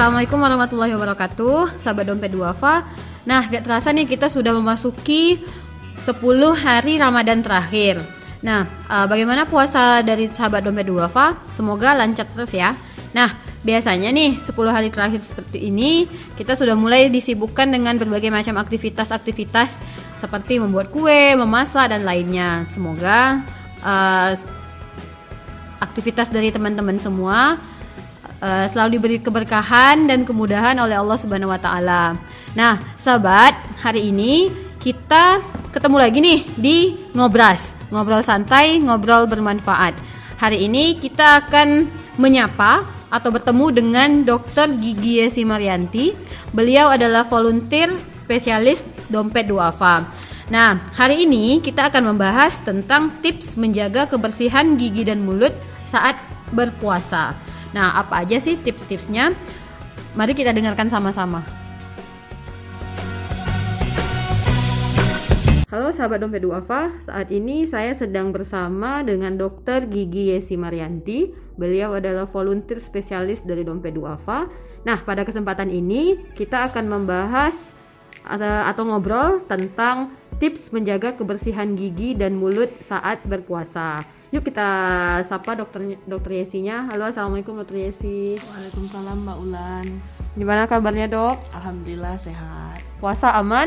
Assalamualaikum warahmatullahi wabarakatuh, sahabat dompet duafa. Nah, gak terasa nih kita sudah memasuki 10 hari Ramadan terakhir. Nah, uh, bagaimana puasa dari sahabat dompet duafa? Semoga lancar terus ya. Nah, biasanya nih 10 hari terakhir seperti ini kita sudah mulai disibukkan dengan berbagai macam aktivitas-aktivitas seperti membuat kue, memasak dan lainnya. Semoga uh, aktivitas dari teman-teman semua uh, selalu diberi keberkahan dan kemudahan oleh Allah Subhanahu wa taala. Nah, sahabat, hari ini kita ketemu lagi nih di Ngobras, ngobrol santai, ngobrol bermanfaat. Hari ini kita akan menyapa atau bertemu dengan Dr. Gigi Yesi Marianti. Beliau adalah volunteer spesialis dompet duafa. Nah, hari ini kita akan membahas tentang tips menjaga kebersihan gigi dan mulut saat berpuasa. Nah, apa aja sih tips-tipsnya? Mari kita dengarkan sama-sama. Halo sahabat dompet duafa, saat ini saya sedang bersama dengan Dokter Gigi Yesi Marianti. Beliau adalah volunteer spesialis dari dompet duafa. Nah, pada kesempatan ini kita akan membahas atau ngobrol tentang tips menjaga kebersihan gigi dan mulut saat berpuasa. Yuk kita sapa dokter dokter Yesinya. Halo, assalamualaikum dokter Yesi. Waalaikumsalam Mbak Ulan. Gimana kabarnya dok? Alhamdulillah sehat. Puasa aman?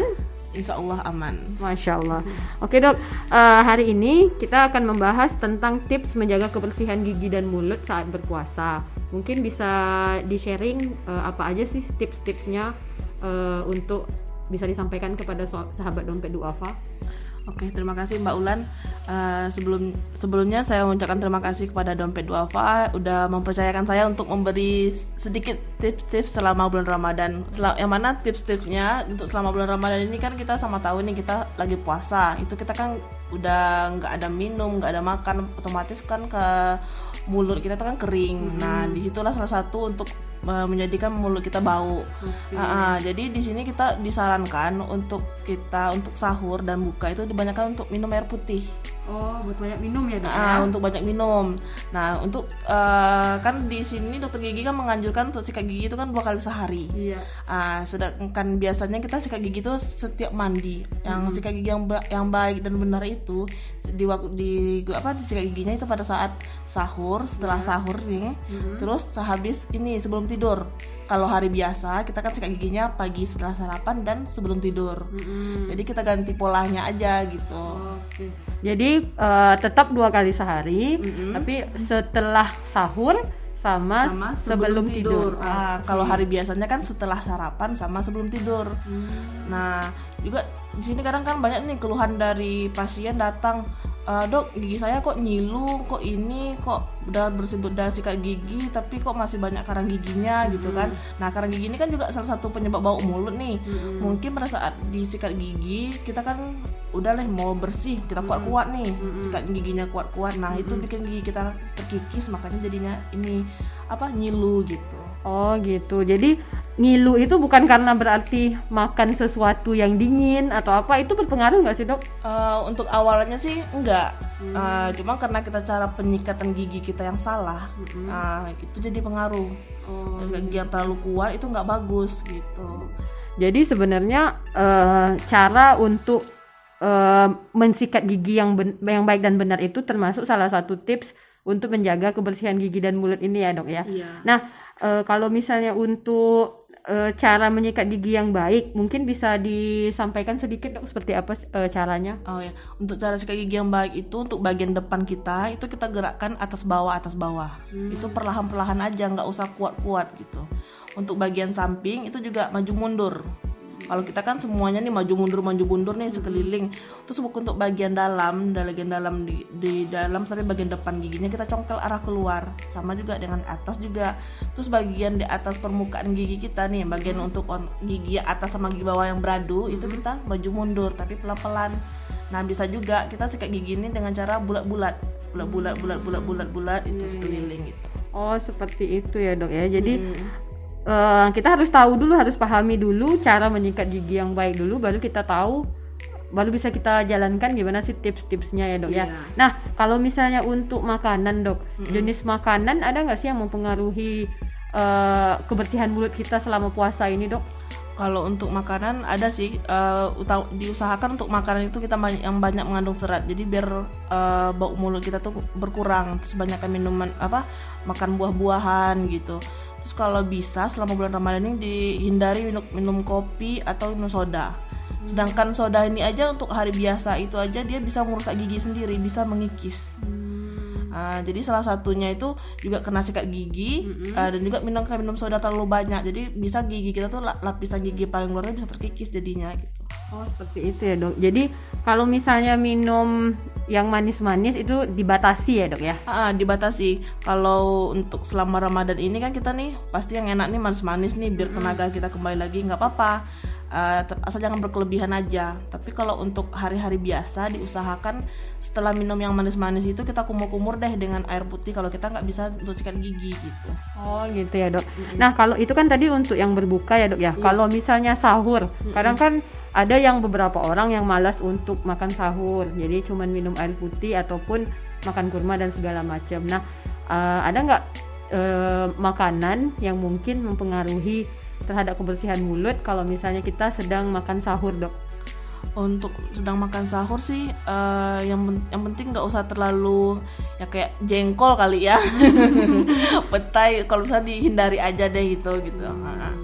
Insya Allah aman. Masya Allah. Oke dok, uh, hari ini kita akan membahas tentang tips menjaga kebersihan gigi dan mulut saat berpuasa. Mungkin bisa di sharing uh, apa aja sih tips-tipsnya uh, untuk bisa disampaikan kepada sahabat dompet duafa? Oke, terima kasih Mbak Ulan. Uh, sebelum sebelumnya saya mengucapkan terima kasih kepada Dompet Duafa udah mempercayakan saya untuk memberi sedikit tips-tips selama bulan Ramadan. Sel yang mana tips-tipsnya untuk selama bulan Ramadan ini kan kita sama tahu nih kita lagi puasa. Itu kita kan udah nggak ada minum, nggak ada makan, otomatis kan ke mulut kita kan kering. Hmm. Nah, di situlah salah satu untuk menjadikan mulut kita bau. Okay. Uh, uh, jadi di sini kita disarankan untuk kita untuk sahur dan buka itu dibanyakan untuk minum air putih. Oh, buat banyak minum ya, dok? Nah, untuk banyak minum. Nah, untuk uh, kan di sini dokter gigi kan menganjurkan untuk sikat gigi itu kan dua kali sehari. Iya. Uh, sedangkan biasanya kita sikat gigi itu setiap mandi. Yang hmm. sikat gigi yang ba yang baik dan benar itu di waktu di apa di sikat giginya itu pada saat sahur, setelah yeah. sahur nih. Hmm. Terus habis ini sebelum tidur. Kalau hari biasa kita kan sikat giginya pagi setelah sarapan dan sebelum tidur. Hmm. Jadi kita ganti polanya aja gitu. Oh, Oke. Okay. Jadi uh, tetap dua kali sehari, mm-hmm. tapi setelah sahur sama, sama sebelum, sebelum tidur. tidur. Nah, kalau hari biasanya kan setelah sarapan sama sebelum tidur. Hmm. Nah, juga di sini kadang kan banyak nih keluhan dari pasien datang uh, dok gigi saya kok nyilu kok ini kok udah bersih udah sikat gigi tapi kok masih banyak karang giginya gitu kan hmm. nah karang gigi ini kan juga salah satu penyebab bau mulut nih hmm. mungkin pada saat disikat gigi kita kan udah lah mau bersih kita hmm. kuat-kuat nih hmm. sikat giginya kuat-kuat nah hmm. itu bikin gigi kita terkikis makanya jadinya ini apa nyilu gitu oh gitu jadi ngilu itu bukan karena berarti makan sesuatu yang dingin atau apa itu berpengaruh nggak sih dok? Uh, untuk awalnya sih enggak, hmm. uh, cuma karena kita cara penyikatan gigi kita yang salah, hmm. uh, itu jadi pengaruh. Oh. Gigi yang terlalu kuat itu nggak bagus gitu. Jadi sebenarnya uh, cara untuk uh, mensikat gigi yang yang baik dan benar itu termasuk salah satu tips untuk menjaga kebersihan gigi dan mulut ini ya dok ya. Iya. Nah uh, kalau misalnya untuk e, cara menyikat gigi yang baik mungkin bisa disampaikan sedikit dok seperti apa e, caranya? Oh ya untuk cara sikat gigi yang baik itu untuk bagian depan kita itu kita gerakkan atas bawah atas bawah. Hmm. itu perlahan perlahan aja nggak usah kuat kuat gitu. Untuk bagian samping itu juga maju mundur kalau kita kan semuanya nih maju mundur maju mundur nih sekeliling. Terus buku untuk bagian dalam, bagian dalam di, di dalam sampai bagian depan giginya kita congkel arah keluar. Sama juga dengan atas juga. Terus bagian di atas permukaan gigi kita nih, bagian untuk on, gigi atas sama gigi bawah yang beradu hmm. itu kita maju mundur tapi pelan-pelan. Nah bisa juga kita sikat gigi ini dengan cara bulat-bulat, bulat-bulat, bulat-bulat, bulat-bulat itu hmm. sekeliling gitu. Oh seperti itu ya dok ya. Jadi hmm uh, kita harus tahu dulu harus pahami dulu cara menyikat gigi yang baik dulu baru kita tahu baru bisa kita jalankan gimana sih tips-tipsnya ya dok yeah. ya. Iya. Nah kalau misalnya untuk makanan dok, mm-hmm. jenis makanan ada nggak sih yang mempengaruhi eh, kebersihan mulut kita selama puasa ini dok? Kalau untuk makanan ada sih uta- diusahakan untuk makanan itu kita banyak yang banyak mengandung serat. Jadi biar eh, bau mulut kita tuh berkurang. Terus banyakkan minuman apa makan buah-buahan gitu. Terus kalau bisa selama bulan Ramadan ini dihindari minum, minum kopi atau minum soda. Sedangkan soda ini aja untuk hari biasa itu aja dia bisa merusak gigi sendiri, bisa mengikis. Ah, jadi salah satunya itu juga kena sikat gigi ah, dan juga minum minum soda terlalu banyak. Jadi bisa gigi kita tuh la- lapisan gigi paling luarnya bisa terkikis jadinya gitu. Oh seperti itu ya dok. Jadi kalau misalnya minum yang manis-manis itu dibatasi ya dok ya? Ah, dibatasi. Kalau untuk selama Ramadan ini kan kita nih pasti yang enak nih manis-manis nih biar tenaga kita kembali lagi nggak apa-apa. Ter- asal jangan berkelebihan aja. Tapi kalau untuk hari-hari biasa diusahakan setelah minum yang manis-manis itu kita kumur-kumur deh dengan air putih kalau kita nggak bisa untuk sikat gigi gitu. Oh gitu ya dok. Nah kalau itu kan tadi untuk yang berbuka ya dok ya. Kalau misalnya sahur, kadang kan ada yang beberapa orang yang malas untuk makan sahur, jadi cuman minum air putih ataupun makan kurma dan segala macam. Nah eh, ada nggak eh, makanan yang mungkin mempengaruhi terhadap kebersihan mulut kalau misalnya kita sedang makan sahur dok? untuk sedang makan sahur sih eh, yang yang penting nggak usah terlalu ya kayak jengkol kali ya petai kalau bisa dihindari aja deh gitu gitu Ah.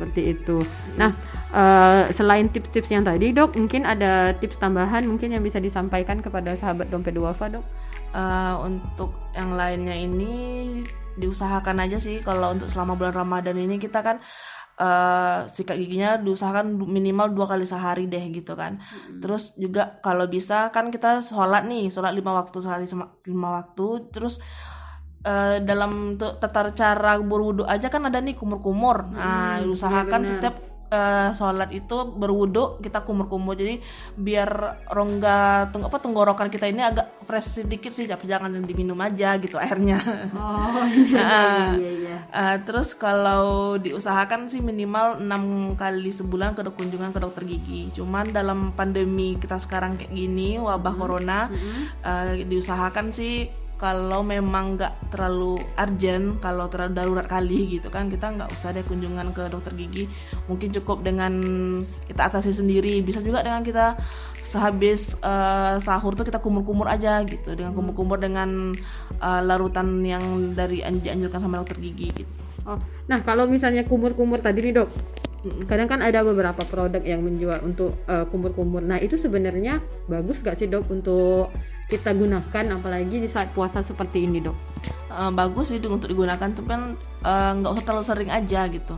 seperti itu. Nah, eh, selain tips-tips yang tadi, dok, mungkin ada tips tambahan mungkin yang bisa disampaikan kepada sahabat dompet duafa, dok? Eh, untuk yang lainnya ini diusahakan aja sih kalau untuk selama bulan Ramadan ini kita kan eh, sikat giginya diusahakan minimal dua kali sehari deh gitu kan. Terus juga kalau bisa kan kita sholat nih sholat lima waktu sehari lima waktu. Terus eh, dalam tata cara berwudu aja kan ada nih kumur-kumur. Nah diusahakan setiap eh, sholat itu berwudu kita kumur-kumur. Jadi biar rongga teng apa tenggorokan kita ini agak fresh sedikit sih tapi jangan diminum aja gitu airnya. Oh, Ah, ah, terus kalau diusahakan sih minimal enam kali sebulan ke kunjungan ke dokter gigi. Cuman dalam pandemi kita sekarang kayak gini wabah corona ah, diusahakan sih kalau memang nggak terlalu urgent, kalau terlalu darurat kali gitu kan kita nggak usah deh kunjungan ke dokter gigi. Mungkin cukup dengan kita atasi sendiri. Bisa juga dengan kita sehabis eh, sahur tuh kita kumur-kumur aja gitu dengan kumur-kumur dengan eh, larutan yang dari anj- dianjurkan sama dokter gigi gitu. Oh, nah kalau misalnya kumur-kumur tadi nih dok, kadang kan ada beberapa produk yang menjual untuk eh, kumur-kumur. Nah itu sebenarnya bagus gak sih dok untuk kita gunakan, apalagi di saat puasa seperti ini dok? Eh, bagus sih untuk digunakan tapi kan eh, nggak usah terlalu sering aja gitu.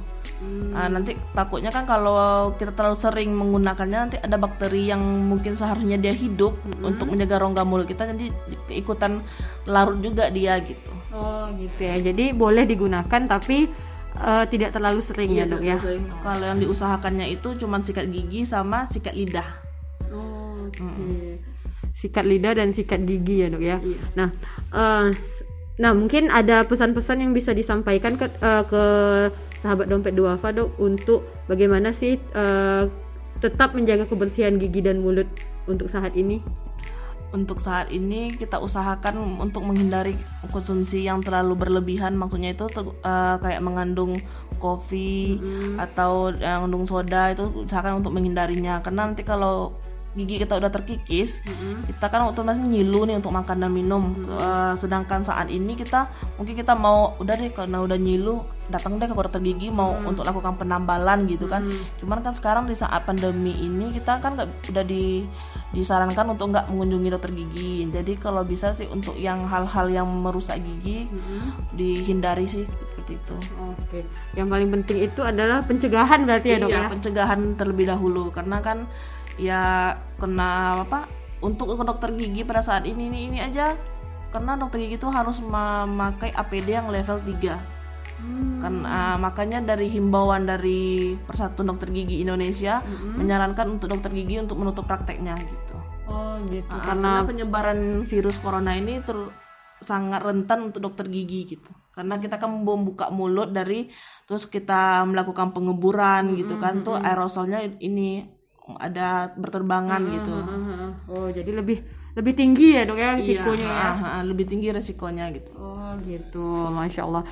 Ah, nanti takutnya kan kalau kita terlalu sering menggunakannya nanti ada bakteri yang mungkin seharusnya dia hidup untuk menjaga rongga mulut kita jadi ikutan larut juga dia gitu. Oh gitu ya. Jadi boleh digunakan tapi eh, tidak terlalu sering ya dok ya. Kalau yang diusahakannya itu cuman sikat gigi sama sikat lidah. Oh, oke. Sikat lidah dan sikat gigi ya dok ya. Nah, eh, s- nah mungkin ada pesan-pesan yang bisa disampaikan ke eh, ke sahabat dompet duafa dok untuk bagaimana sih eh, tetap menjaga kebersihan gigi dan mulut untuk saat ini. Untuk saat ini kita usahakan untuk menghindari konsumsi yang terlalu berlebihan. Maksudnya itu eh, kayak mengandung kopi atau yang mengandung soda itu usahakan untuk menghindarinya. Karena nanti kalau gigi kita udah terkikis, kita kan otomatis nyilu nih untuk makan dan minum. Eh, sedangkan saat ini kita mungkin kita mau udah deh karena udah nyilu datang deh ke dokter gigi mau untuk lakukan penambalan gitu kan. Cuman kan sekarang di saat pandemi ini kita kan nggak udah di disarankan untuk nggak mengunjungi dokter gigi. Jadi kalau bisa sih untuk yang hal-hal yang merusak gigi dihindari sih seperti itu. Oke. Yang paling penting itu adalah pencegahan berarti ya dok iya, ya. pencegahan terlebih dahulu karena kan ya kena apa untuk ke dokter gigi pada saat ini ini ini aja karena dokter gigi itu harus memakai APD yang level 3 kan ah, makanya dari himbauan dari Persatuan Dokter Gigi Indonesia menyarankan untuk dokter gigi untuk menutup prakteknya gitu Oh gitu. Ah, Karena karena penyebaran virus corona ini ter- sangat rentan untuk dokter gigi gitu. Karena kita kan membuka mulut dari terus kita melakukan pengeburan gitu kan. Tuh aerosolnya ini ada berterbangan gitu. Oh jadi lebih lebih tinggi ya dok ya risikonya Iya, ya. ah, ah, lebih tinggi resikonya gitu. Oh gitu, masya Allah.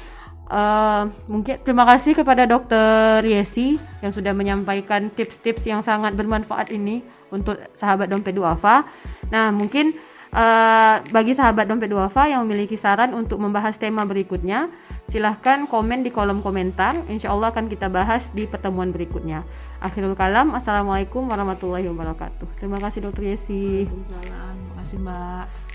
Uh, mungkin terima kasih kepada Dokter Yesi yang sudah menyampaikan tips-tips yang sangat bermanfaat ini untuk sahabat dompet duafa. Nah, mungkin uh, bagi sahabat dompet duafa yang memiliki saran untuk membahas tema berikutnya, silahkan komen di kolom komentar. Insya Allah akan kita bahas di pertemuan berikutnya. Akhirul kalam, assalamualaikum warahmatullahi wabarakatuh. Terima kasih Dokter Yesi. Waalaikumsalam. Terima kasih Mbak.